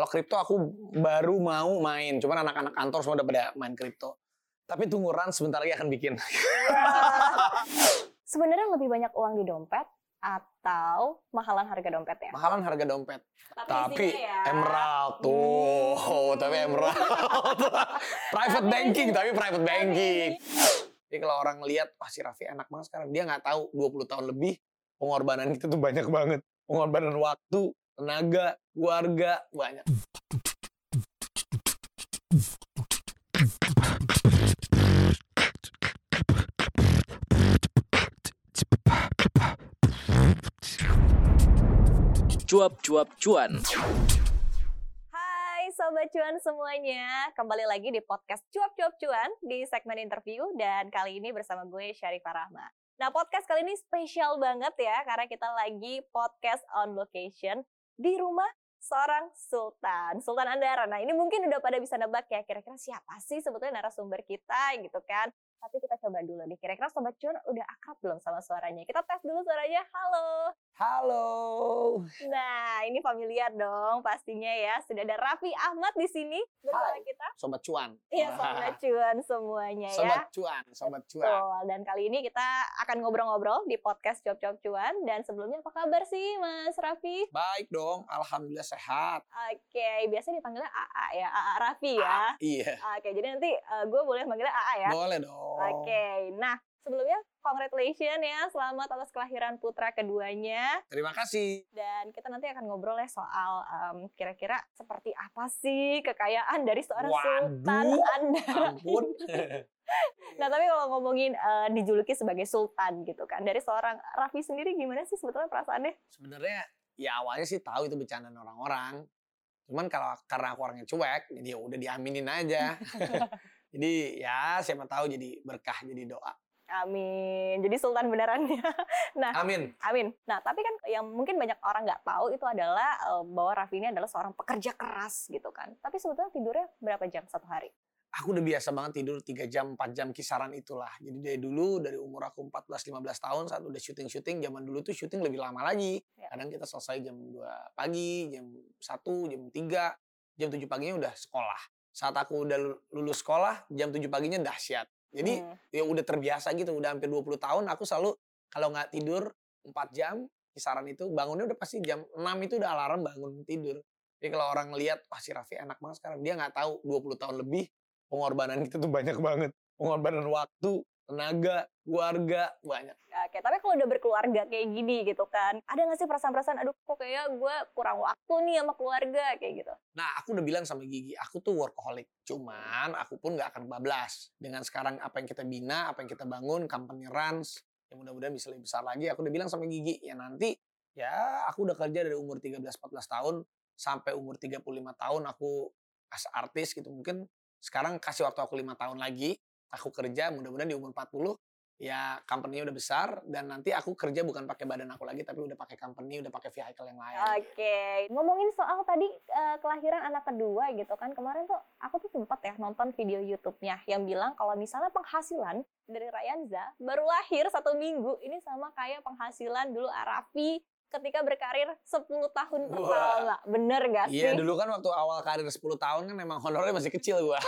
Kalau kripto aku baru mau main, cuman anak-anak kantor semua udah pada main kripto. Tapi tunggu Ran sebentar lagi akan bikin. Sebenarnya lebih banyak uang di dompet atau mahalan harga dompet ya? Mahalan harga dompet. Tapi isinya ya. emerald tuh, tapi emerald. private Tapi banking, tapi private banking. Jadi kalau orang lihat, wah si Raffi enak banget sekarang. Dia nggak tahu 20 tahun lebih pengorbanan kita tuh banyak banget. Pengorbanan waktu, tenaga, keluarga, banyak. Cuap-cuap cuan. Hai Sobat Cuan semuanya, kembali lagi di podcast Cuap Cuap Cuan di segmen interview dan kali ini bersama gue Syarifah Rahma. Nah podcast kali ini spesial banget ya karena kita lagi podcast on location di rumah seorang Sultan, Sultan Andara. Nah ini mungkin udah pada bisa nebak ya kira-kira siapa sih sebetulnya narasumber kita gitu kan. Tapi kita coba dulu nih, kira-kira Sobat Cuan udah akrab belum sama suaranya? Kita tes dulu suaranya, halo. Halo. Nah, ini familiar dong pastinya ya. Sudah ada Raffi Ahmad di sini bersama Hai. kita. Sobat cuan. Iya, sobat cuan semuanya ya. Sobat cuan, sobat cuan. Betul. Dan kali ini kita akan ngobrol-ngobrol di podcast Job Job Cuan. Dan sebelumnya apa kabar sih Mas Raffi? Baik dong, alhamdulillah sehat. Oke, biasanya dipanggilnya AA ya, AA Raffi ya. Iya, Oke, jadi nanti eh, gue boleh manggilnya AA ya. boleh dong. Oke, nah sebelumnya congratulations ya, selamat atas kelahiran putra keduanya. Terima kasih. Dan kita nanti akan ngobrol ya soal em, kira-kira seperti apa sih kekayaan dari seorang sultan Waduh, Anda. Ampun. Nah, tapi kalau ngomongin eh, dijuluki sebagai sultan gitu kan, dari seorang Raffi sendiri gimana sih sebetulnya perasaannya? Sebenarnya ya awalnya sih tahu itu bercandaan orang-orang. Cuman kalau karena aku orangnya cuek, jadi ya udah diaminin aja. jadi ya siapa tahu jadi berkah jadi doa. Amin. Jadi sultan beneran ya. Nah, Amin. amin. Nah, tapi kan yang mungkin banyak orang nggak tahu itu adalah eh, bahwa Raffi ini adalah seorang pekerja keras gitu kan. Tapi sebetulnya tidurnya berapa jam satu hari? Aku udah biasa banget tidur 3 jam, 4 jam kisaran itulah. Jadi dari dulu, dari umur aku 14-15 tahun saat udah syuting-syuting, zaman dulu tuh syuting lebih lama lagi. Ya. Kadang kita selesai jam 2 pagi, jam 1, jam 3, jam 7 paginya udah sekolah. Saat aku udah lu- lulus sekolah, jam 7 paginya dahsyat. Jadi Hmm. ya udah terbiasa gitu, udah hampir 20 tahun aku selalu kalau nggak tidur 4 jam kisaran itu bangunnya udah pasti jam 6 itu udah alarm bangun tidur. Jadi kalau orang ngelihat wah si Raffi enak banget sekarang, dia nggak tahu 20 tahun lebih pengorbanan kita tuh banyak banget. Pengorbanan waktu, tenaga, keluarga, banyak. Oke, tapi kalau udah berkeluarga kayak gini gitu kan, ada nggak sih perasaan-perasaan, aduh kok kayak gue kurang waktu nih sama keluarga kayak gitu? Nah, aku udah bilang sama Gigi, aku tuh workaholic. Cuman aku pun nggak akan bablas. Dengan sekarang apa yang kita bina, apa yang kita bangun, company runs, yang mudah-mudahan bisa lebih besar lagi. Aku udah bilang sama Gigi, ya nanti ya aku udah kerja dari umur 13-14 tahun sampai umur 35 tahun aku as artis gitu. Mungkin sekarang kasih waktu aku lima tahun lagi, aku kerja mudah-mudahan di umur 40 ya company-nya udah besar dan nanti aku kerja bukan pakai badan aku lagi tapi udah pakai company, udah pakai vehicle yang lain. Oke, ngomongin soal tadi eh, kelahiran anak kedua gitu kan, kemarin tuh aku tuh sempat ya nonton video YouTube-nya yang bilang kalau misalnya penghasilan dari Rayanza baru lahir satu minggu, ini sama kayak penghasilan dulu Arafi ketika berkarir 10 tahun Wah. pertama. Bener gak sih? Iya dulu kan waktu awal karir 10 tahun kan memang honornya masih kecil gua.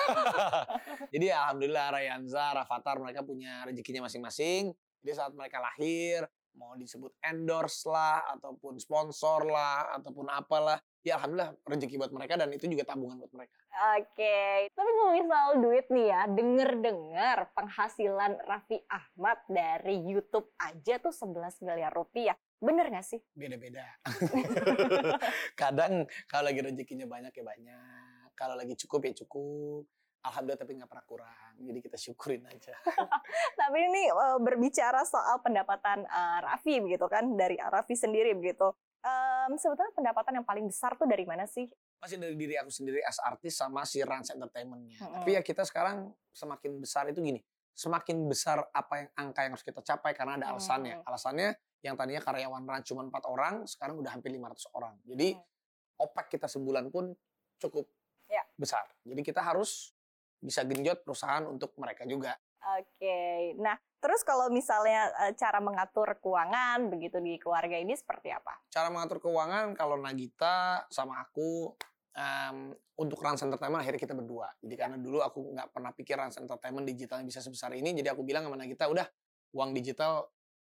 Jadi ya alhamdulillah Rayanza, Rafathar mereka punya rezekinya masing-masing. Jadi saat mereka lahir mau disebut endorse lah ataupun sponsor lah ataupun apalah ya alhamdulillah rezeki buat mereka dan itu juga tabungan buat mereka. Oke, tapi ngomongin soal duit nih ya, denger-dengar penghasilan Raffi Ahmad dari YouTube aja tuh 11 miliar rupiah. Bener gak sih? Beda-beda. Kadang kalau lagi rezekinya banyak ya banyak. Kalau lagi cukup ya cukup. Alhamdulillah tapi nggak pernah kurang. Jadi kita syukurin aja. Tapi ini eh, berbicara soal pendapatan eh, Raffi begitu kan, dari Raffi sendiri begitu. Em, sebetulnya pendapatan yang paling besar tuh dari mana sih? Masih dari diri aku sendiri as artis sama si Rans Entertainment-nya. Mm-mm. Tapi ya kita sekarang semakin besar itu gini, semakin besar apa yang angka yang harus kita capai karena ada alasannya. Mm. Alasannya yang tadinya karyawan Rans cuma 4 orang, sekarang udah hampir 500 orang. Jadi Mm. opak kita sebulan pun cukup Ya. besar. Jadi kita harus bisa genjot perusahaan untuk mereka juga. Oke, nah terus kalau misalnya eh, cara mengatur keuangan begitu di keluarga ini seperti apa? Cara mengatur keuangan kalau Nagita sama aku em, untuk Rans Entertainment akhirnya kita berdua. Jadi karena dulu aku nggak pernah pikir Rans Entertainment digitalnya bisa sebesar ini, jadi aku bilang sama Nagita, udah uang digital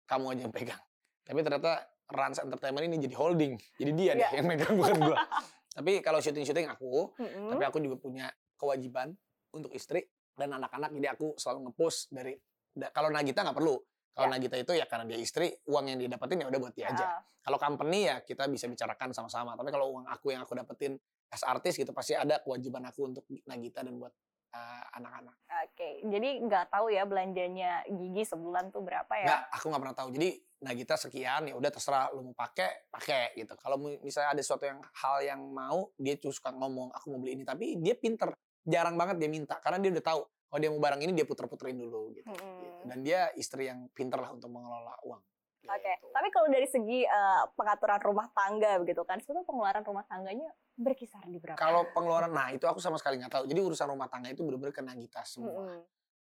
kamu aja yang pegang. Tapi ternyata Rans Entertainment ini jadi holding, jadi dia deh Iya. yang megang bukan gua. Tapi kalau syuting-syuting aku, Mm-mm. tapi aku juga punya kewajiban untuk istri dan anak-anak, jadi aku selalu ngepost dari da- kalau Nagita nggak perlu. Kalau Ya. Nagita itu ya karena dia istri, uang yang dia dapetin ya udah buat dia aja. Ah, Kalau company ya kita bisa bicarakan sama-sama. Tapi kalau uang aku yang aku dapetin as artis gitu pasti ada kewajiban aku untuk Nagita dan buat uh, anak-anak. Oke, jadi nggak tahu ya belanjanya Gigi sebulan tuh berapa ya? Nggak, aku nggak pernah tahu. Jadi Nagita sekian ya udah terserah lu mau pakai, pakai gitu. Kalau misalnya ada sesuatu yang hal yang mau, dia suka ngomong aku mau beli ini. Tapi dia pinter, jarang banget dia minta karena dia udah tahu kalau dia mau barang ini dia puter-puterin dulu gitu. Mm-mm. Dan dia istri yang pinter lah untuk mengelola uang. Oke, Gitu. tapi kalau dari segi eh, pengaturan rumah tangga begitu kan, sebetulnya pengeluaran rumah tangganya berkisar di berapa? Kalau pengeluaran, nah itu aku sama sekali nggak tahu. Jadi urusan rumah tangga itu bener-bener ke Nagita semua. Mm-mm.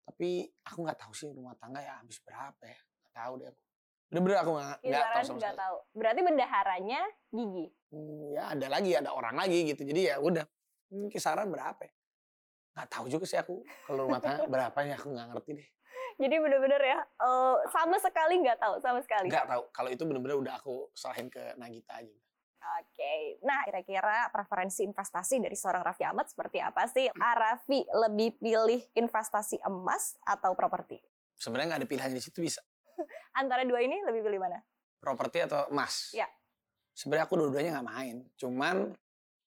Tapi aku nggak tahu sih rumah tangga ya habis berapa ya. Nggak tahu deh aku. Bener-bener aku nggak nggak tahu sama sekali. tahu. Berarti bendaharanya Gigi. Hmm, ya ada lagi, ada orang lagi gitu. Jadi ya udah. Hmm, kisaran berapa ya? Nggak tahu juga sih aku. Kalau rumah tangga berapa ya aku nggak ngerti deh. Jadi bener-bener ya, eh, sama sekali nggak tahu, sama sekali. Nggak tahu. Kalau itu bener-bener udah aku serahin ke Nagita aja. Oke, nah kira-kira preferensi investasi dari seorang Raffi Ahmad seperti apa sih? Raffi lebih pilih investasi emas atau properti? Sebenarnya nggak ada pilihan di situ bisa. Antara dua ini lebih pilih mana? Properti atau emas? Ya. Sebenarnya aku dua-duanya nggak main. Cuman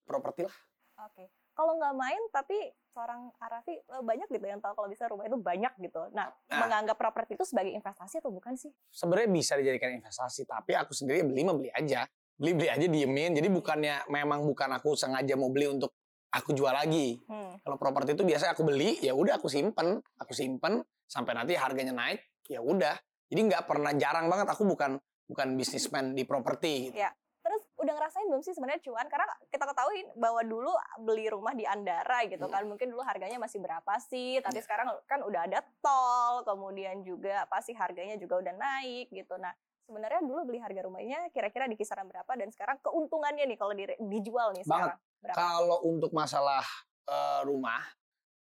properti lah. Oke. Kalau nggak main, tapi seorang Arafi eh, banyak gitu yang tahu kalau bisa rumah itu banyak gitu. Nah, Nah. menganggap properti itu sebagai investasi atau bukan sih? sebenarnya bisa dijadikan investasi tapi aku sendiri beli mah beli aja beli beli aja diemin jadi bukannya memang bukan aku sengaja mau beli untuk aku jual lagi Hmm. kalau properti itu biasanya aku beli ya udah aku simpen aku simpen sampai nanti harganya naik ya udah jadi nggak pernah jarang banget aku bukan bukan bisnismen di properti gitu. Ya. Terus udah ngerasain belum sih sebenarnya cuan? Karena kita ketahui bahwa dulu beli rumah di Andara gitu kan, mungkin dulu harganya masih berapa sih? Tapi Iya. sekarang kan udah ada tol, kemudian juga pasti harganya juga udah naik gitu. Nah, sebenarnya dulu beli harga rumahnya kira-kira di kisaran berapa dan sekarang keuntungannya nih kalau di- dijual nih Banget. sekarang berapa? Kalau untuk masalah eh, rumah,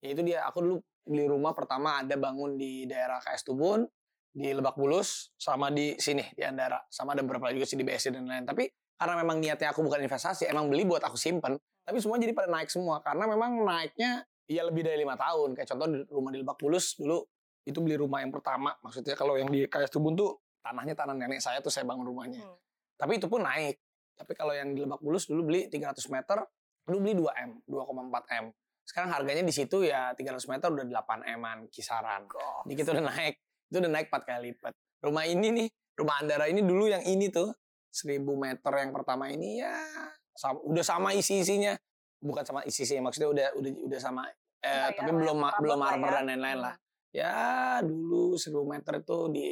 itu dia. Aku dulu beli rumah pertama ada bangun di daerah KS Tubun, di Lebak Bulus, sama di sini di Andara, sama ada beberapa juga sih di BSD dan lain-lain. Tapi karena memang niatnya aku bukan investasi, emang beli buat aku simpen. Tapi semua jadi pada naik semua karena memang naiknya ya lebih dari lima tahun. Kayak contoh di rumah di Lebak Bulus dulu itu beli rumah yang pertama. Maksudnya kalau yang di KS Tubun tuh tanahnya tanah nenek saya tuh saya bangun rumahnya. Hmm. Tapi itu pun naik. Tapi kalau yang di Lebak Bulus dulu beli 300 meter, dulu beli 2M, 2,4 M. Sekarang harganya di situ ya 300 meter udah 8 M-an kisaran. Jadi kita udah naik. Itu udah naik 4 kali lipat. Rumah ini nih, rumah Andara ini dulu yang ini tuh 1000 meter yang pertama ini ya sama, udah sama isi-isinya. Bukan sama isi-isinya maksudnya udah udah udah sama eh, Interior tapi lah, belum belum ya. marmer dan lain-lain lah. Ya dulu 1000 meter itu di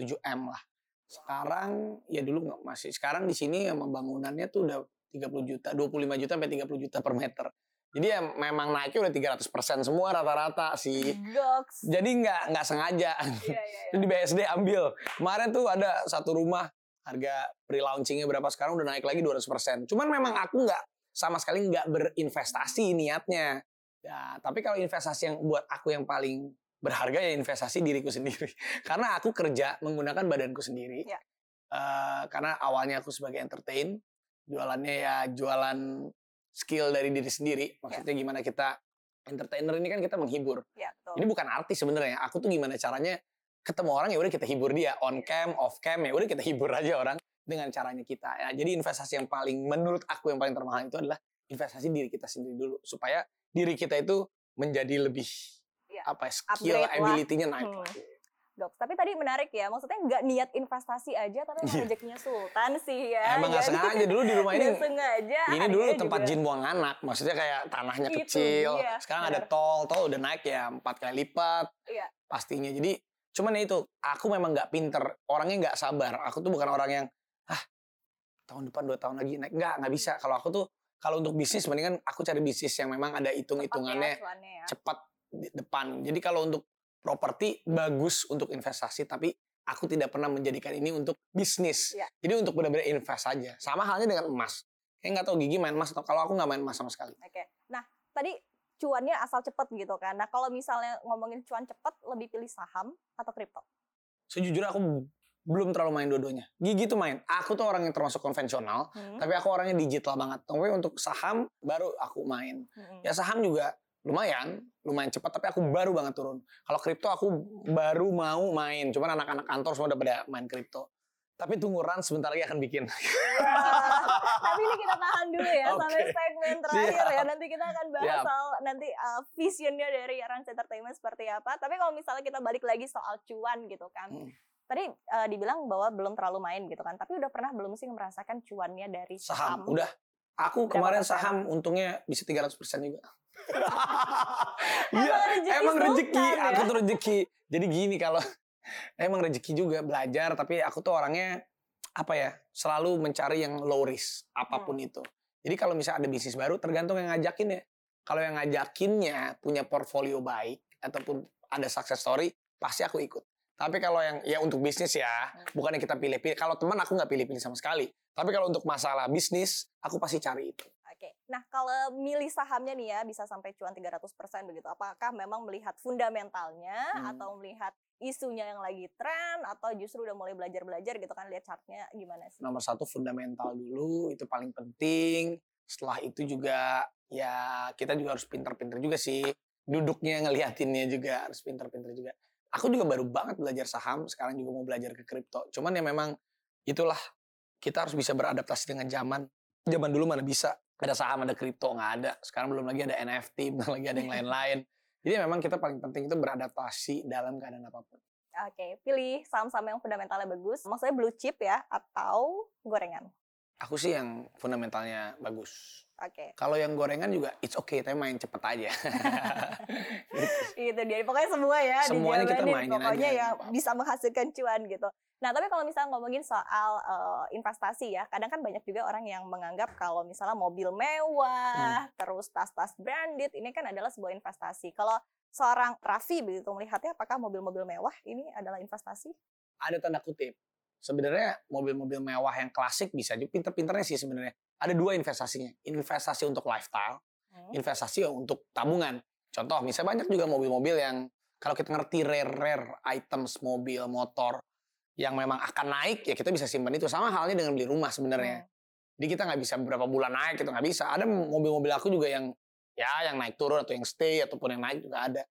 7M lah. Sekarang ya dulu nggak masih. Sekarang di sini emang bangunannya tuh udah 30 juta, 25 juta sampai 30 juta per meter. Jadi ya memang naiknya udah 300% semua rata-rata sih. Goks. Jadi nggak nggak sengaja. Iya, iya, iya. di BSD ambil. Kemarin tuh ada satu rumah harga pre-launchingnya berapa sekarang udah naik lagi 200%. Cuman memang aku nggak sama sekali nggak berinvestasi niatnya. Ya, tapi kalau investasi yang buat aku yang paling berharga ya investasi diriku sendiri. Karena aku kerja menggunakan badanku sendiri. Ya. Eh, karena awalnya aku sebagai entertain, jualannya ya jualan skill dari diri sendiri. Maksudnya gimana kita entertainer ini kan kita menghibur. Iya, betul. Ini bukan artis sebenarnya. Aku tuh gimana caranya ketemu orang ya udah kita hibur dia on cam, off cam ya udah kita hibur aja orang dengan caranya kita. Ya, jadi investasi yang paling menurut aku yang paling termahal itu adalah investasi diri kita sendiri dulu supaya diri kita itu menjadi lebih Ya, apa ya, skill ability-nya naik Hmm. lagi. Dok, tapi tadi menarik ya, maksudnya nggak niat investasi aja, tapi emang Iya. rezekinya sultan sih ya. Emang nggak sengaja dulu di rumah ini. sengaja. Ini dulu tempat juga- jin buang anak, maksudnya kayak tanahnya Itu kecil. dia, Sekarang ada benar. tol, tol udah naik ya empat kali lipat. Iya. Pastinya. Jadi cuman ya itu, aku memang nggak pinter, orangnya nggak sabar. Aku tuh bukan orang yang ah tahun depan dua tahun lagi naik. Nggak, nggak bisa. Kalau aku tuh kalau untuk bisnis mendingan aku cari bisnis yang memang ada Cepat hitung-hitungannya ya, cuannya ya. cepat depan. Jadi kalau untuk properti bagus untuk investasi, tapi aku tidak pernah menjadikan ini untuk bisnis. Iya. Jadi untuk benar-benar invest saja. Sama halnya dengan emas. Kayak nggak tahu Gigi main emas atau kalau aku nggak main emas sama sekali. Oke. Nah, tadi cuannya asal cepet gitu kan. Nah, kalau misalnya ngomongin cuan cepet, lebih pilih saham atau kripto? Sejujurnya aku belum terlalu main dua-duanya. Gigi tuh main. Aku tuh orang yang termasuk konvensional, Hmm. tapi aku orangnya digital banget. Tapi untuk saham baru aku main. Hmm. Ya saham juga lumayan, lumayan cepat tapi aku baru banget turun. Kalau kripto aku baru mau main. Cuman anak-anak kantor semua udah pada main kripto. Tapi tunggu Ran sebentar lagi akan bikin. Tapi ini kita tahan dulu ya Oke. sampai segmen terakhir ya. Siap. Nanti kita akan bahas Siap. soal nanti uh, visionnya dari Rans Entertainment seperti apa. Tapi kalau misalnya kita balik lagi soal cuan gitu kan. Hmm. Tadi uh, dibilang bahwa belum terlalu main gitu kan. Tapi udah pernah belum sih merasakan cuannya dari Saham, saham? udah. Aku kemarin saham untungnya bisa 300% juga. Iya, rezeki emang rezeki. ya? Aku tuh rezeki. Jadi gini kalau emang rezeki juga belajar, tapi aku tuh orangnya apa ya selalu mencari yang low risk apa pun Hmm. itu. Jadi kalau misalnya ada bisnis baru, tergantung yang ngajakin ya. Kalau yang ngajakinnya punya portfolio baik ataupun ada success story, pasti aku ikut. Tapi kalau yang ya untuk bisnis ya, Hmm. bukannya kita pilih-pilih. Kalau teman aku nggak pilih-pilih sama sekali. Tapi kalau untuk masalah bisnis, aku pasti cari itu. Oke. Nah, kalau milih sahamnya nih ya bisa sampai cuan 300% begitu. Apakah memang melihat fundamentalnya Hmm. atau melihat isunya yang lagi tren atau justru udah mulai belajar-belajar gitu kan lihat chartnya gimana sih? nomor satu fundamental dulu itu paling penting setelah itu juga ya kita juga harus pinter-pinter juga sih duduknya ngeliatinnya juga harus pinter-pinter juga aku juga baru banget belajar saham sekarang juga mau belajar ke kripto cuman ya memang itulah kita harus bisa beradaptasi dengan zaman zaman dulu mana bisa ada saham ada kripto nggak ada sekarang belum lagi ada NFT belum lagi ada yang lain-lain jadi memang kita paling penting itu beradaptasi dalam keadaan apa pun Oke, pilih saham-saham yang fundamentalnya bagus. Maksudnya blue chip ya atau gorengan. aku sih yang fundamentalnya bagus Oke. Kalau yang gorengan juga it's okay, tapi main cepet aja. Gitu dia. Pokoknya semua ya Semuanya kita mainin Pokoknya aja, apa-apa. bisa menghasilkan cuan gitu. Nah, tapi kalau misalnya ngomongin soal eh, investasi ya, kadang kan banyak juga orang yang menganggap kalau misalnya mobil mewah, Hmm. terus tas-tas branded, ini kan adalah sebuah investasi. Kalau seorang Raffi begitu melihatnya, apakah mobil-mobil mewah ini adalah investasi? Ada tanda kutip. Sebenarnya mobil-mobil mewah yang klasik bisa juga pinter-pinternya sih sebenarnya. Ada dua investasinya. Investasi untuk lifestyle, Hmm. investasi untuk tabungan. Contoh, misalnya banyak juga mobil-mobil yang kalau kita ngerti rare-rare items mobil, motor yang memang akan naik, ya kita bisa simpan itu. Sama halnya dengan beli rumah sebenarnya. Hmm. Jadi kita nggak bisa beberapa bulan naik, itu nggak bisa. Ada mobil-mobil aku juga yang ya yang naik turun atau yang stay ataupun yang naik juga ada.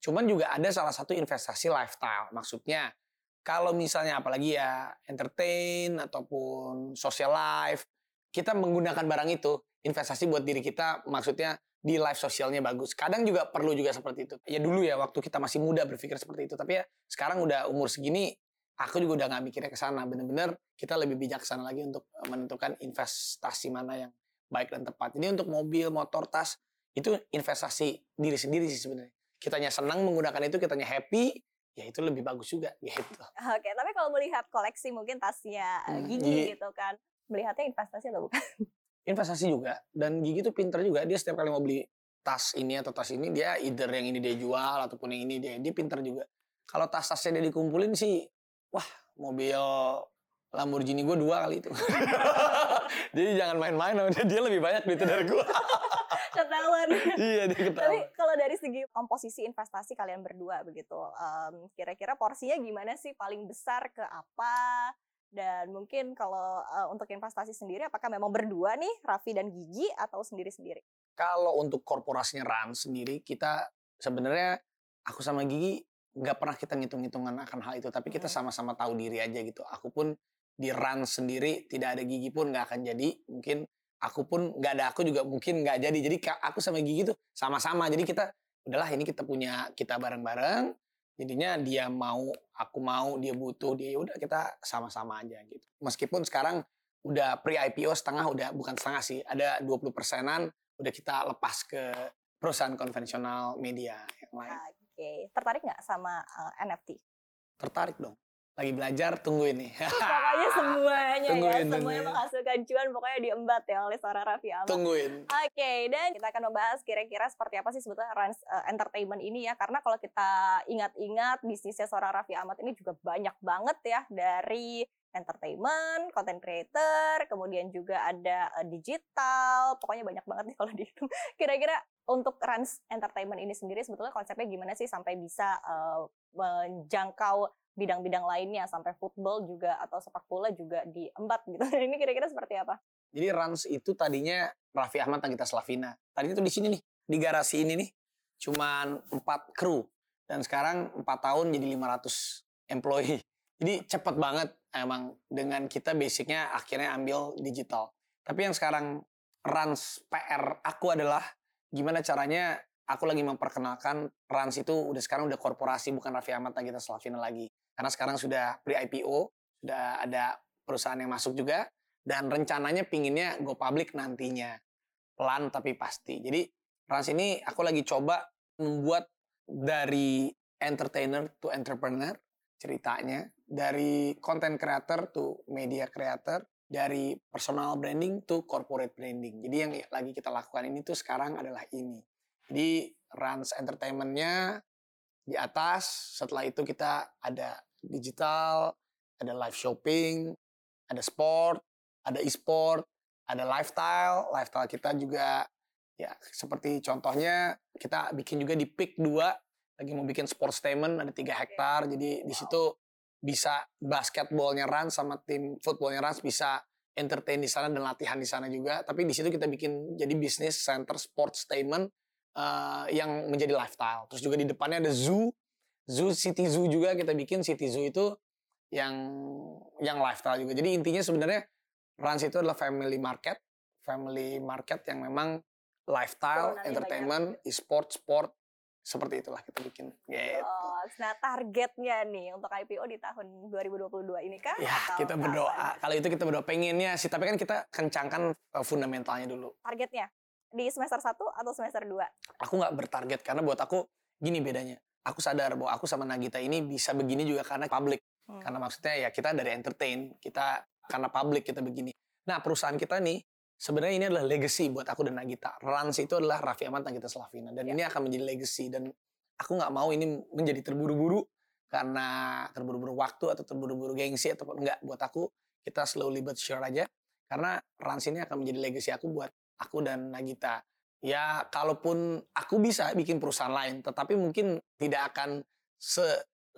Cuman juga ada salah satu investasi lifestyle. Maksudnya kalau misalnya apalagi ya entertain ataupun social life, kita menggunakan barang itu investasi buat diri kita. Maksudnya di life sosialnya bagus. Kadang juga perlu juga seperti itu. Ya dulu ya waktu kita masih muda berpikir seperti itu. Tapi ya sekarang udah umur segini, aku juga udah nggak mikirnya ke sana. Bener-bener kita lebih bijaksana lagi untuk menentukan investasi mana yang baik dan tepat. Jadi untuk mobil, motor, tas itu investasi diri sendiri sih sebenarnya. Kitanya senang menggunakan itu, kitanya happy, ya itu lebih bagus juga gitu. Oke, tapi kalau melihat koleksi mungkin tasnya eh, Hmm, Gigi Gigi. gitu kan, melihatnya investasi atau bukan? Investasi juga dan Gigi tuh pinter juga. Dia setiap kali mau beli tas ini atau tas ini dia either yang ini dia jual ataupun yang ini dia dia pinter juga. Kalau tas-tasnya dia dikumpulin sih, wah mobil Lamborghini gue dua kali itu. Jadi jangan main-main sama dia, dia lebih banyak duitnya dari gue. Ketahuan. iya dia Tapi ketawa. kalau dari segi komposisi investasi kalian berdua begitu, em, kira-kira porsinya gimana sih? Paling besar ke apa? Dan mungkin kalau eh, untuk investasi sendiri, apakah memang berdua nih, Raffi dan Gigi, atau sendiri-sendiri? Kalau untuk korporasinya Ran sendiri, kita sebenarnya aku sama Gigi nggak pernah kita ngitung-ngitungan akan hal itu, tapi kita Hmm. sama-sama tahu diri aja gitu. Aku pun di Ran sendiri tidak ada Gigi pun nggak akan jadi. Mungkin aku pun nggak ada aku juga mungkin nggak jadi. Jadi aku sama Gigi tuh sama-sama. Jadi kita udahlah ini kita punya kita bareng-bareng. Jadinya dia mau, aku mau, dia butuh, dia ya udah kita sama-sama aja gitu. Meskipun sekarang udah pre IPO setengah udah bukan setengah sih, ada 20 persenan udah kita lepas ke perusahaan konvensional media yang lain. Oke, tertarik nggak sama eh, NFT? Tertarik dong. Lagi belajar, tunggu ini. Pokoknya semuanya ya, Tungguin, semuanya tungguin. menghasilkan cuan, pokoknya diembat ya oleh seorang Raffi Ahmad. Tungguin. Oke, dan kita akan membahas kira-kira seperti apa sih sebetulnya Rans eh, Entertainment ini ya. Karena kalau kita ingat-ingat bisnisnya seorang Raffi Ahmad ini juga banyak banget ya. Dari entertainment, content creator, kemudian juga ada uh, digital, pokoknya banyak banget nih kalau dihitung. Kira-kira untuk Rans Entertainment ini sendiri sebetulnya konsepnya gimana sih sampai bisa uh, menjangkau bidang-bidang lainnya sampai football juga atau sepak bola juga diembat gitu. ini kira-kira seperti apa? Jadi Rans itu tadinya Raffi Ahmad Nagita Slavina. Tadinya tuh di sini nih, di garasi ini nih. Cuman empat kru. Dan sekarang empat tahun jadi 500 employee. Jadi cepet banget emang dengan kita basicnya akhirnya ambil digital. Tapi yang sekarang Rans PR aku adalah gimana caranya aku lagi memperkenalkan Rans itu udah sekarang udah korporasi bukan Raffi Ahmad Nagita Slavina lagi. Karena sekarang sudah pre-IPO, sudah ada perusahaan yang masuk juga, dan rencananya pinginnya go public nantinya. Pelan tapi pasti. Jadi Rans ini aku lagi coba membuat dari entertainer to entrepreneur ceritanya, dari content creator to media creator, dari personal branding to corporate branding. Jadi yang lagi kita lakukan ini tuh sekarang adalah ini. Jadi Rans Entertainment-nya di atas, setelah itu kita ada digital, ada live shopping, ada sport, ada e-sport, ada lifestyle. Lifestyle kita juga ya seperti contohnya kita bikin juga di PIK 2 lagi mau bikin sports statement ada tiga hektar. Jadi di situ bisa basketballnya run sama tim footballnya run bisa entertain di sana dan latihan di sana juga. Tapi di situ kita bikin jadi bisnis center sports statement uh, yang menjadi lifestyle. Terus juga di depannya ada zoo zoo city zoo juga kita bikin city zoo itu yang yang lifestyle juga. Jadi intinya sebenarnya Rans itu adalah family market, family market yang memang lifestyle, oh, entertainment, e-sport, sport seperti itulah kita bikin. Gitu. Oh, nah targetnya nih untuk IPO di tahun 2022 ini kan? Ya, kita berdoa. Kalau itu kita berdoa pengennya sih, tapi kan kita kencangkan eh, fundamentalnya dulu. Targetnya di semester 1 atau semester 2? Aku nggak bertarget karena buat aku gini bedanya aku sadar bahwa aku sama Nagita ini bisa begini juga karena publik. Hmm. Karena maksudnya ya kita dari entertain, kita karena publik kita begini. Nah perusahaan kita nih sebenarnya ini adalah legacy buat aku dan Nagita. Rans itu adalah Raffi Ahmad Nagita Slavina dan ya. ini akan menjadi legacy dan aku nggak mau ini menjadi terburu-buru karena terburu-buru waktu atau terburu-buru gengsi atau enggak buat aku kita slowly but sure aja karena Rans ini akan menjadi legacy aku buat aku dan Nagita ya kalaupun aku bisa bikin perusahaan lain, tetapi mungkin tidak akan se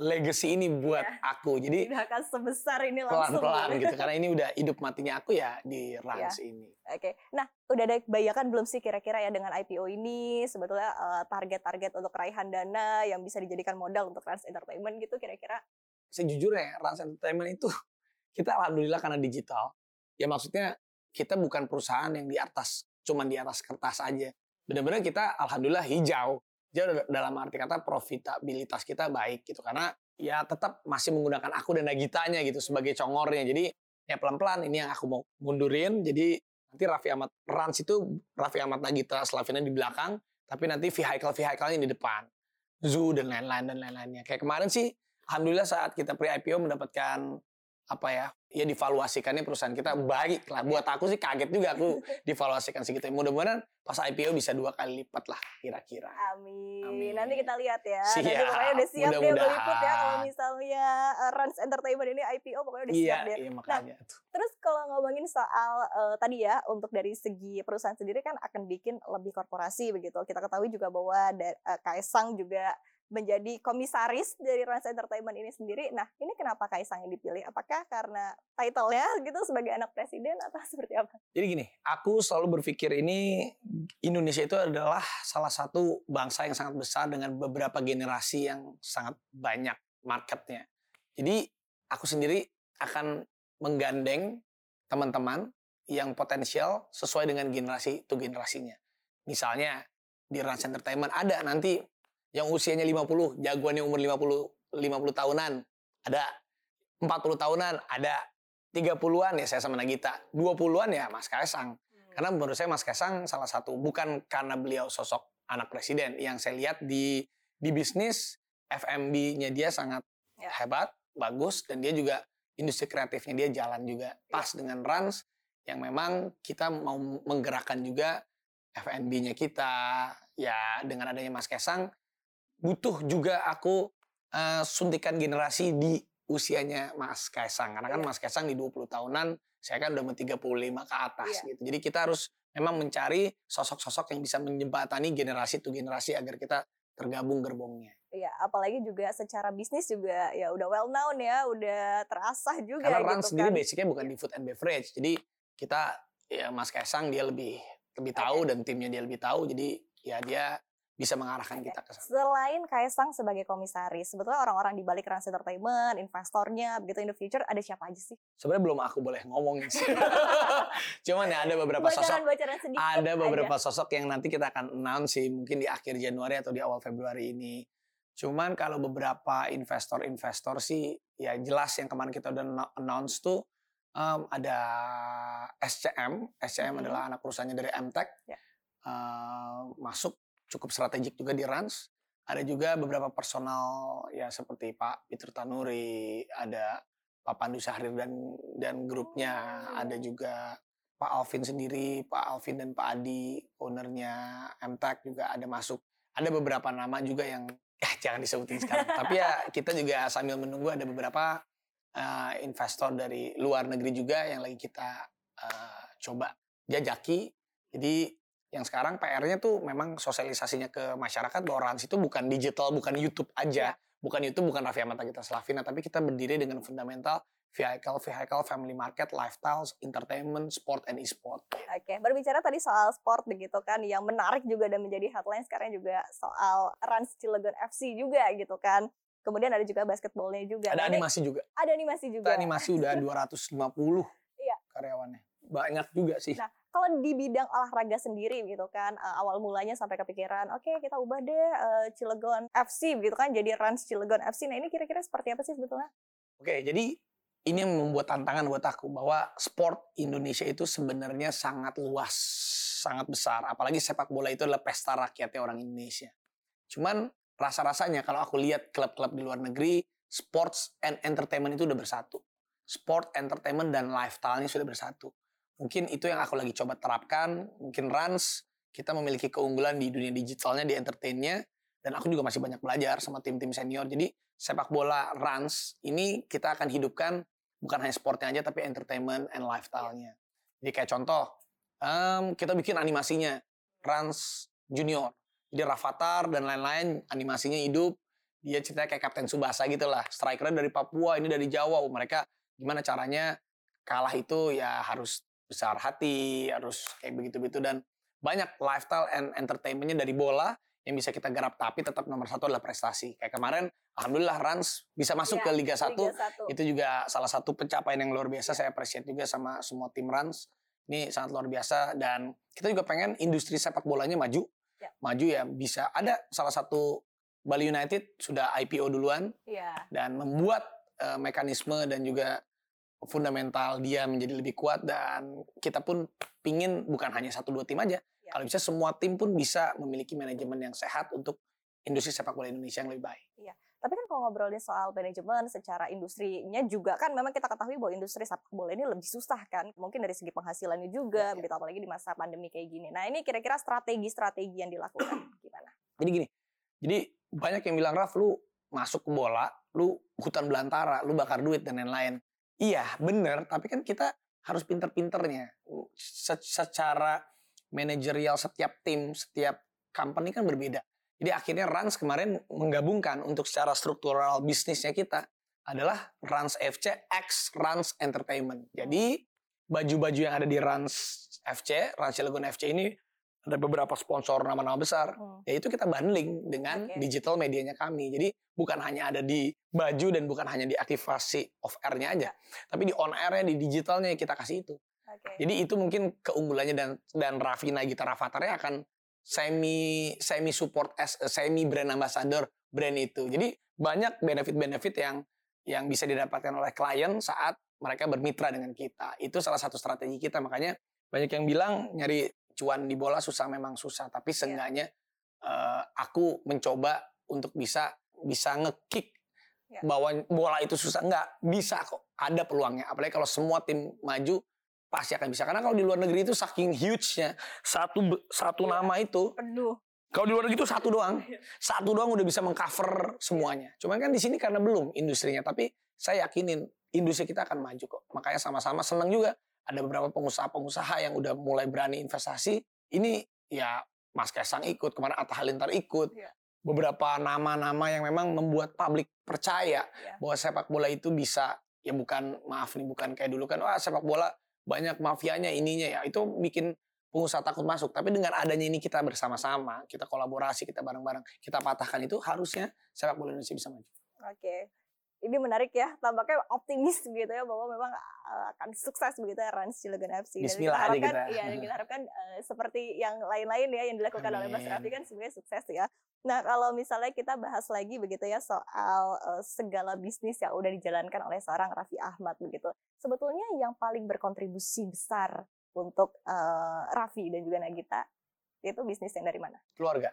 legacy ini buat ya, aku. Jadi tidak akan sebesar ini langsung. Pelan-pelan gitu. Karena ini udah hidup matinya aku ya di Rans ya. ini. Oke. Nah, udah ada kebayakan belum sih kira-kira ya dengan IPO ini sebetulnya target target-target untuk raihan dana yang bisa dijadikan modal untuk Rans Entertainment gitu kira-kira? Sejujurnya Rans Entertainment itu kita alhamdulillah karena digital. Ya maksudnya kita bukan perusahaan yang di atas cuman di atas kertas aja. Benar-benar kita alhamdulillah hijau. Hijau dalam arti kata profitabilitas kita baik gitu karena ya tetap masih menggunakan aku dan Nagitanya gitu sebagai congornya. Jadi ya pelan-pelan ini yang aku mau mundurin. Jadi nanti Raffi Ahmad Rans itu Raffi Ahmad Nagita Slavina di belakang, tapi nanti vehicle vehicle di depan. Zoo dan lain-lain dan lain-lainnya. Kayak kemarin sih alhamdulillah saat kita pre-IPO mendapatkan apa ya ya divaluasikannya perusahaan kita baik lah. Buat aku sih kaget juga aku divaluasikan segitu. Mudah-mudahan pas IPO bisa dua kali lipat lah kira-kira. Amin. amin. Nanti kita lihat ya. Siap. nanti pokoknya udah siap mudah deh meliput ya kalau misalnya uh, Rans Entertainment ini IPO pokoknya udah iya, siap deh. iya, makanya. nah terus kalau ngomongin soal uh, tadi ya untuk dari segi perusahaan sendiri kan akan bikin lebih korporasi begitu. Kita ketahui juga bahwa uh, Kaisang juga menjadi komisaris dari Rans Entertainment ini sendiri. Nah, ini kenapa Kaisang yang dipilih? Apakah karena title-nya gitu sebagai anak presiden atau seperti apa? Jadi gini, aku selalu berpikir ini Indonesia itu adalah salah satu bangsa yang sangat besar dengan beberapa generasi yang sangat banyak marketnya. Jadi aku sendiri akan menggandeng teman-teman yang potensial sesuai dengan generasi itu generasinya. Misalnya di Rans Entertainment ada nanti yang usianya 50, jagoannya umur 50 50 tahunan, ada 40 tahunan, ada 30-an ya saya sama Nagita. 20-an ya Mas Kaisang. Hmm. Karena menurut saya Mas Kaisang salah satu bukan karena beliau sosok anak presiden yang saya lihat di di bisnis FMB-nya dia sangat ya. hebat, bagus dan dia juga industri kreatifnya dia jalan juga ya. pas dengan Rans yang memang kita mau menggerakkan juga FNB-nya kita ya dengan adanya Mas Kesang butuh juga aku uh, suntikan generasi di usianya Mas Kaisang. Karena kan Iya. Mas Kaisang di 20 tahunan, saya kan udah mau 35 ke atas Iya. gitu. Jadi kita harus memang mencari sosok-sosok yang bisa menjembatani generasi to generasi agar kita tergabung gerbongnya. Iya, apalagi juga secara bisnis juga ya udah well known ya, udah terasah juga Karena Ran gitu sendiri kan. basicnya bukan di food and beverage. Jadi kita ya Mas Kaisang dia lebih lebih tahu dan timnya dia lebih tahu. Jadi ya dia bisa mengarahkan Oke. kita ke sana. Selain Kaisang sebagai komisaris, sebetulnya orang-orang di balik Rans Entertainment, investornya, begitu in the future ada siapa aja sih? Sebenarnya belum aku boleh ngomongin sih. Cuman ya ada beberapa sosok Bocoran-bocoran sedikit ada beberapa aja. sosok yang nanti kita akan announce sih mungkin di akhir Januari atau di awal Februari ini. Cuman kalau beberapa investor-investor sih ya jelas yang kemarin kita udah no- announce tuh em, ada SCM, SCM Mhm. adalah anak perusahaannya dari MTech. Ya. Eh, masuk cukup strategik juga di Rans. Ada juga beberapa personal ya seperti Pak Peter Tanuri, ada Pak Pandu Syahrir dan dan grupnya, ada juga Pak Alvin sendiri, Pak Alvin dan Pak Adi, ownernya MTech juga ada masuk. Ada beberapa nama juga yang ya jangan disebutin sekarang. Tapi ya kita juga sambil menunggu ada beberapa eh, investor dari luar negeri juga yang lagi kita eh, coba jajaki. Jadi yang sekarang PR-nya tuh memang sosialisasinya ke masyarakat bahwa Rans itu bukan digital, bukan YouTube aja. Bukan YouTube, bukan Raffi Ahmad Gita Slavina, tapi kita berdiri dengan fundamental vehicle, vehicle, family market, lifestyle, entertainment, sport, and e-sport. Oke, berbicara tadi soal sport begitu kan, yang menarik juga dan menjadi headline sekarang juga soal Rans Cilegon FC juga gitu kan. Kemudian ada juga basketballnya juga. Ada animasi juga. Ada animasi juga. Kita animasi udah 250 Iya. karyawannya. Banyak juga sih. Nah, kalau di bidang olahraga sendiri gitu kan, eh, awal mulanya sampai kepikiran, oke kita ubah deh eh, Cilegon FC gitu kan, jadi Rans Cilegon FC. Nah ini kira-kira seperti apa sih sebetulnya? Oke, jadi ini yang membuat tantangan buat aku bahwa sport Indonesia itu sebenarnya sangat luas, sangat besar. Apalagi sepak bola itu adalah pesta rakyatnya orang Indonesia. Cuman rasa-rasanya kalau aku lihat klub-klub di luar negeri, sports and entertainment itu udah bersatu. Sport, entertainment, dan lifestyle-nya sudah bersatu. Mungkin itu yang aku lagi coba terapkan. Mungkin Rans, kita memiliki keunggulan di dunia digitalnya, di entertainnya. Dan aku juga masih banyak belajar sama tim-tim senior. Jadi sepak bola Rans ini kita akan hidupkan bukan hanya sportnya aja tapi entertainment and lifestyle-nya. Jadi kayak contoh, em, kita bikin animasinya Rans Junior. Jadi Rafathar dan lain-lain animasinya hidup. Dia ceritanya kayak Kapten Subasa gitu lah. Strikernya dari Papua, ini dari Jawa. Mereka gimana caranya kalah itu ya harus besar hati, harus kayak begitu-begitu dan banyak lifestyle and entertainmentnya dari bola yang bisa kita garap tapi tetap nomor satu adalah prestasi. Kayak kemarin, alhamdulillah Rans bisa masuk Iya, ke Liga 1 Liga 1. itu juga salah satu pencapaian yang luar biasa saya appreciate juga sama semua tim Rans ini sangat luar biasa dan kita juga pengen industri sepak bolanya maju Ya. maju ya bisa ada salah satu Bali United sudah IPO duluan Iya. dan membuat eh, mekanisme dan juga fundamental dia menjadi lebih kuat dan kita pun pingin bukan hanya satu dua tim aja Ya. kalau bisa semua tim pun bisa memiliki manajemen yang sehat untuk industri sepak bola Indonesia yang lebih baik Tapi kan kalau ngobrolin soal manajemen secara industrinya juga kan memang kita ketahui bahwa industri sepak bola ini lebih susah kan. Mungkin dari segi penghasilannya juga, Iya. begitu apalagi di masa pandemi kayak gini. Nah ini kira-kira strategi-strategi yang dilakukan gimana? Jadi gini, jadi banyak yang bilang Raf lu masuk ke bola, lu hutan belantara, lu bakar duit dan lain-lain. Iya bener, tapi kan kita harus pinter-pinternya. Se- secara manajerial setiap tim, setiap company kan berbeda. Jadi akhirnya Rans kemarin menggabungkan untuk secara struktural bisnisnya kita adalah Rans FC X Rans Entertainment. Jadi baju-baju yang ada di Rans FC, Rans Cilegon FC ini ada beberapa sponsor nama-nama besar Hmm. ya itu kita bundling dengan Oke. digital medianya kami. Jadi bukan hanya ada di baju dan bukan hanya di aktivasi off air-nya aja, tapi di on air-nya, di digitalnya kita kasih itu. Oke. Jadi itu mungkin keunggulannya dan dan Raffi Nagita Rafatarnya akan semi semi support as semi brand ambassador brand itu. Jadi banyak benefit-benefit yang yang bisa didapatkan oleh klien saat mereka bermitra dengan kita. Itu salah satu strategi kita. Makanya banyak yang bilang nyari cuan di bola susah memang susah, tapi seenggaknya eh, aku mencoba untuk bisa bisa ngekick Ya. bahwa bola itu susah. Enggak bisa kok. Ada peluangnya. Apalagi kalau semua tim maju pasti akan bisa. Karena kalau di luar negeri itu saking huge-nya satu satu Iya. nama itu Penuh. kalau di luar negeri itu satu doang. Satu doang udah bisa mengcover semuanya. Cuman kan di sini karena belum industrinya. Tapi saya yakinin industri kita akan maju kok. Makanya sama-sama senang juga ada beberapa pengusaha-pengusaha yang udah mulai berani investasi. Ini ya Mas Kaisang ikut, kemarin Atta Halilintar ikut. Iya. Beberapa nama-nama yang memang membuat publik percaya Iya. bahwa sepak bola itu bisa ya bukan maaf nih bukan kayak dulu kan wah sepak bola banyak mafianya ininya ya itu bikin pengusaha takut masuk tapi dengan adanya ini kita bersama-sama kita kolaborasi kita bareng-bareng kita patahkan itu harusnya sepak bola Indonesia bisa maju Oke. Ini menarik ya, tampaknya optimis gitu ya bahwa memang uh, akan sukses begitu ya Rans Cilegon FC. Dan Bismillah aja harapkan, kita. Iya, dan kita harapkan uh, seperti yang lain-lain ya yang dilakukan oleh Mas Amin. Raffi kan sebenarnya sukses ya. Nah kalau misalnya kita bahas lagi begitu ya soal uh, segala bisnis yang udah dijalankan oleh seorang Raffi Ahmad begitu. Sebetulnya yang paling berkontribusi besar untuk uh, Raffi dan juga Nagita itu bisnis yang dari mana? keluarga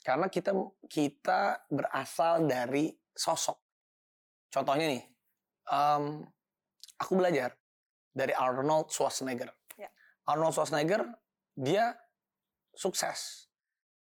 karena kita kita berasal dari sosok contohnya nih em, aku belajar dari Arnold Schwarzenegger Ya. Arnold Schwarzenegger dia sukses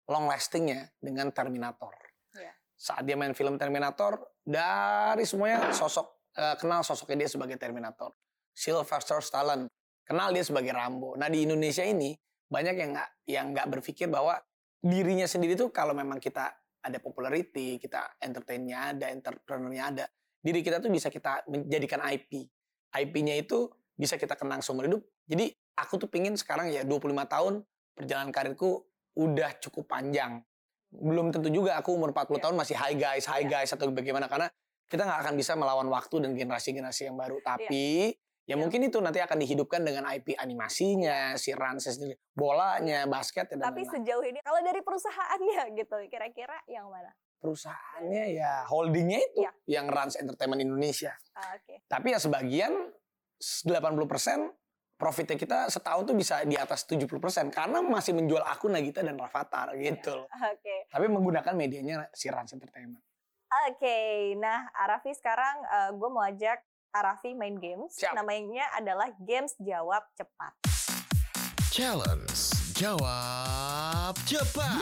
long lastingnya dengan Terminator Ya. saat dia main film Terminator dari semuanya sosok eh, kenal sosoknya dia sebagai Terminator Sylvester Stallone kenal dia sebagai Rambo nah di Indonesia ini banyak yang nggak yang nggak berpikir bahwa dirinya sendiri tuh kalau memang kita ada popularity, kita entertainnya ada, entrepreneurnya ada, diri kita tuh bisa kita menjadikan IP. IP-nya itu bisa kita kenang seumur hidup. Jadi aku tuh pingin sekarang ya 25 tahun perjalanan karirku udah cukup panjang. Belum tentu juga aku umur 40 Ya. tahun masih high guys, high Ya. guys atau bagaimana karena kita nggak akan bisa melawan waktu dan generasi-generasi yang baru. Tapi ya Ya. mungkin itu nanti akan dihidupkan dengan IP animasinya, si Ranses sendiri, bolanya, basket dan Tapi lain-lain. sejauh ini kalau dari perusahaannya gitu kira-kira yang mana? Perusahaannya ya holdingnya itu Iya. yang runs entertainment Indonesia. Ah, Oke. Tapi ya sebagian 80% profitnya kita setahun tuh bisa di atas 70% karena masih menjual akun Nagita dan Rafathar gitu. loh. Oke. Tapi menggunakan medianya si Rans Entertainment. Oke, nah Arafi sekarang gue mau ajak Arafi main games. Siap. Namanya adalah Games Jawab Cepat. Challenge Jawab Cepat.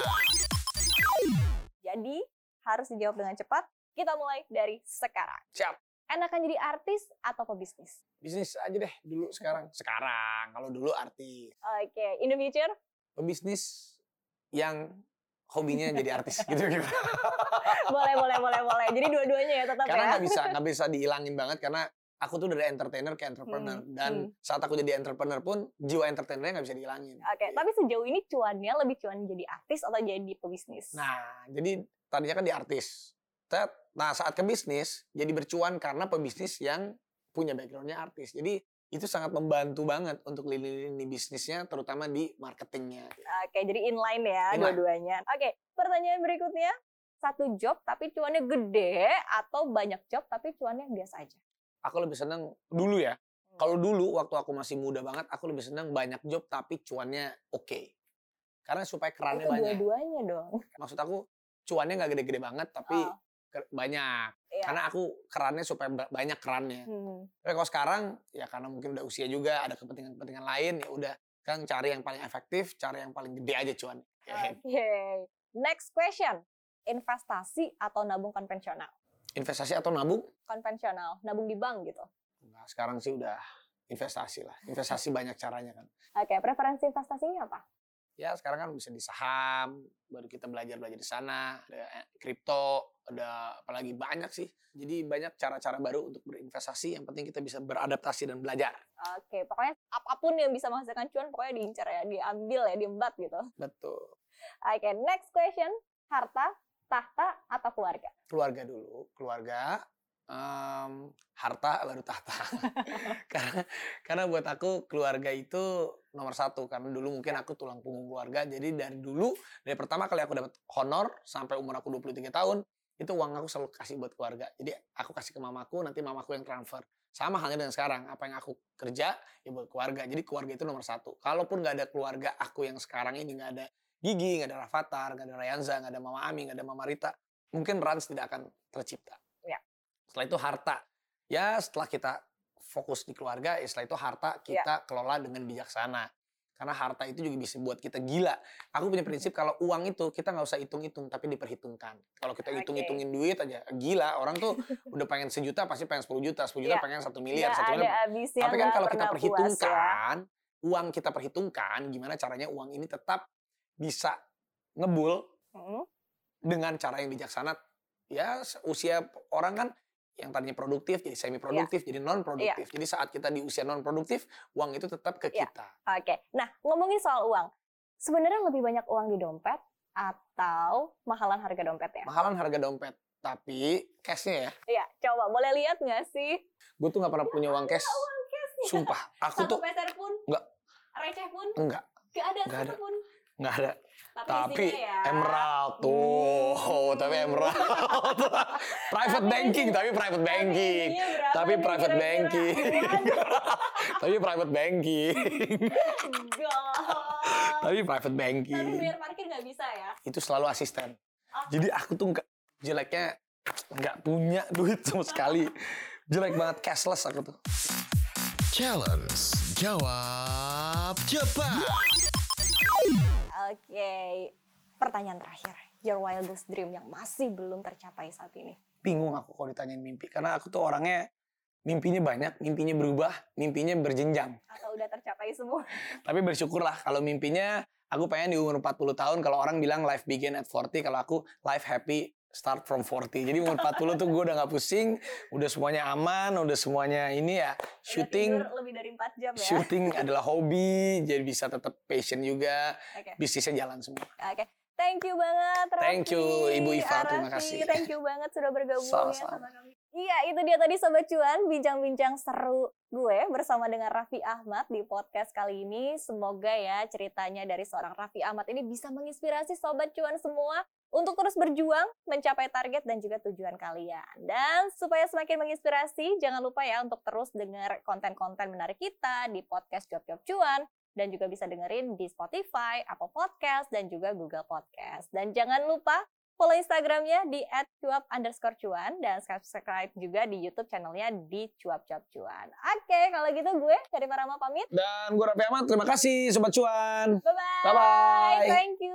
Jadi harus dijawab dengan cepat. Kita mulai dari sekarang. Siap. Enakan jadi artis atau pebisnis? Bisnis aja deh dulu sekarang. Sekarang kalau dulu artis. Oke, in the future? Pebisnis yang hobinya jadi artis gitu gitu. boleh, boleh, boleh, boleh. Jadi dua-duanya ya tetap karena ya. nggak bisa nggak bisa dihilangin banget karena aku tuh dari entertainer ke entrepreneur Hmm, dan hmm. saat aku jadi entrepreneur pun jiwa entertainernya nggak bisa dihilangin. Oke, tapi sejauh ini cuannya lebih cuan jadi artis atau jadi pebisnis? Nah, jadi tadinya kan di artis. Nah, saat ke bisnis, jadi bercuan karena pebisnis yang punya backgroundnya artis. Jadi itu sangat membantu banget untuk lini-lini bisnisnya, terutama di marketingnya. Oke, jadi inline ya dua-duanya. Oke, pertanyaan berikutnya. Satu job tapi cuannya gede atau banyak job tapi cuannya biasa aja? Aku lebih seneng dulu ya. Kalau dulu waktu aku masih muda banget, aku lebih seneng banyak job tapi cuannya oke. Karena supaya kerannya Itu banyak. dua-duanya dong. Maksud aku cuannya nggak gede-gede banget, tapi Oh, banyak. iya. Karena aku kerannya supaya ba- banyak kerannya. Hmm. Tapi kalau sekarang ya karena mungkin udah usia juga ada kepentingan-kepentingan lain ya udah kan cari yang paling efektif, cari yang paling gede aja cuan. Oke. Next question. Investasi atau nabung konvensional? Investasi atau nabung? Konvensional, nabung di bank gitu. Nah, sekarang sih udah investasi lah. Investasi banyak caranya kan. Oke, preferensi investasinya apa? Ya sekarang kan bisa di saham, baru kita belajar-belajar di sana, ada eh, kripto, ada apalagi banyak sih. Jadi banyak cara-cara baru untuk berinvestasi, yang penting kita bisa beradaptasi dan belajar. Oke, pokoknya apa pun yang bisa menghasilkan cuan pokoknya diincar ya, diambil ya, diembat gitu. Betul. Oke, next question. Harta, tahta, atau keluarga? keluarga dulu, keluarga, em, harta baru tahta. karena karena buat aku keluarga itu nomor satu karena dulu mungkin aku tulang punggung keluarga. Jadi dari dulu dari pertama kali aku dapat honor sampai umur aku 23 tahun itu uang aku selalu kasih buat keluarga. Jadi aku kasih ke mamaku, nanti mamaku yang transfer. Sama halnya dengan sekarang, apa yang aku kerja ya buat keluarga. Jadi keluarga itu nomor satu. Kalaupun nggak ada keluarga aku yang sekarang ini nggak ada Gigi, nggak ada Rafathar, nggak ada Rayanza, nggak ada Mama Ami, nggak ada Mama Rita, mungkin Rans tidak akan tercipta. Ya. Setelah itu harta. Ya setelah kita fokus di keluarga, ya setelah itu harta kita kelola dengan bijaksana. Karena harta itu juga bisa buat kita gila. Aku punya prinsip kalau uang itu kita nggak usah hitung-hitung tapi diperhitungkan. Kalau kita hitung-hitungin duit aja gila. Orang tuh udah pengen sejuta pasti pengen 10 juta, 10 juta Iya. pengen satu miliar, satu miliar. Tapi kan kalau kita pernah puas ya. perhitungkan, uang kita perhitungkan gimana caranya uang ini tetap bisa ngebul Mm, dengan cara yang bijaksana. Ya usia orang kan yang tadinya produktif jadi semi produktif jadi non produktif. Jadi saat kita di usia non produktif, uang itu tetap ke Iya. kita. Oke, nah ngomongin soal uang, sebenarnya lebih banyak uang di dompet atau mahalan harga dompet ya? Mahalan harga dompet, tapi cashnya ya. Iya, coba boleh lihat nggak sih? Gue tuh nggak pernah punya uang cash. Uang cashnya. Sumpah, aku Satu tuh peser pun? Nggak. Receh pun? enggak, Nggak ada Nggak ada. pun? nggak ada. Tapi, Tapi ya. emerald tuh, Hmm. tapi emerald. private Tapi banking, tapi private banking. Tapi private banking. tapi private banking. Tapi private Tapi banking. bayar parkir nggak bisa ya? Itu selalu asisten. Oh. Jadi aku tuh nggak jeleknya nggak punya duit sama sekali. Jelek banget cashless aku tuh. Challenge Jawab Cepat Oke, pertanyaan terakhir. Your wildest dream yang masih belum tercapai saat ini. Bingung aku kalau ditanyain mimpi karena aku tuh orangnya mimpinya banyak, mimpinya berubah, mimpinya berjenjang. Atau udah tercapai semua? Tapi bersyukurlah kalau mimpinya aku pengen di umur 40 tahun kalau orang bilang life begin at 40 kalau aku life happy start from 40. Jadi umur 40 tuh gue udah nggak pusing, udah semuanya aman, udah semuanya ini ya Udah shooting tidur lebih dari 4 jam ya? shooting adalah hobi, jadi bisa tetap passion juga, Oke. bisnisnya jalan semua. Oke, thank you banget Raffi. Thank you, Ibu Iva, terima Raffi. kasih. Thank you banget sudah bergabung ya Sama-sama. sama kami. Iya, itu dia tadi Sobat Cuan, bincang-bincang seru gue bersama dengan Raffi Ahmad di podcast kali ini. Semoga ya ceritanya dari seorang Raffi Ahmad ini bisa menginspirasi Sobat Cuan semua untuk terus berjuang mencapai target dan juga tujuan kalian. Dan supaya semakin menginspirasi, jangan lupa ya untuk terus dengar konten-konten menarik kita di podcast Job Job Cuan dan juga bisa dengerin di Spotify, Apple Podcast, dan juga Google Podcast. Dan jangan lupa follow Instagramnya di @cuap underscore cuan dan subscribe juga di YouTube channelnya di cuap cuap cuan. Oke, kalau gitu gue dari Parama pamit. Dan gue Raffi Ahmad, terima kasih Sobat Cuan. Bye bye. Bye-bye. Thank you.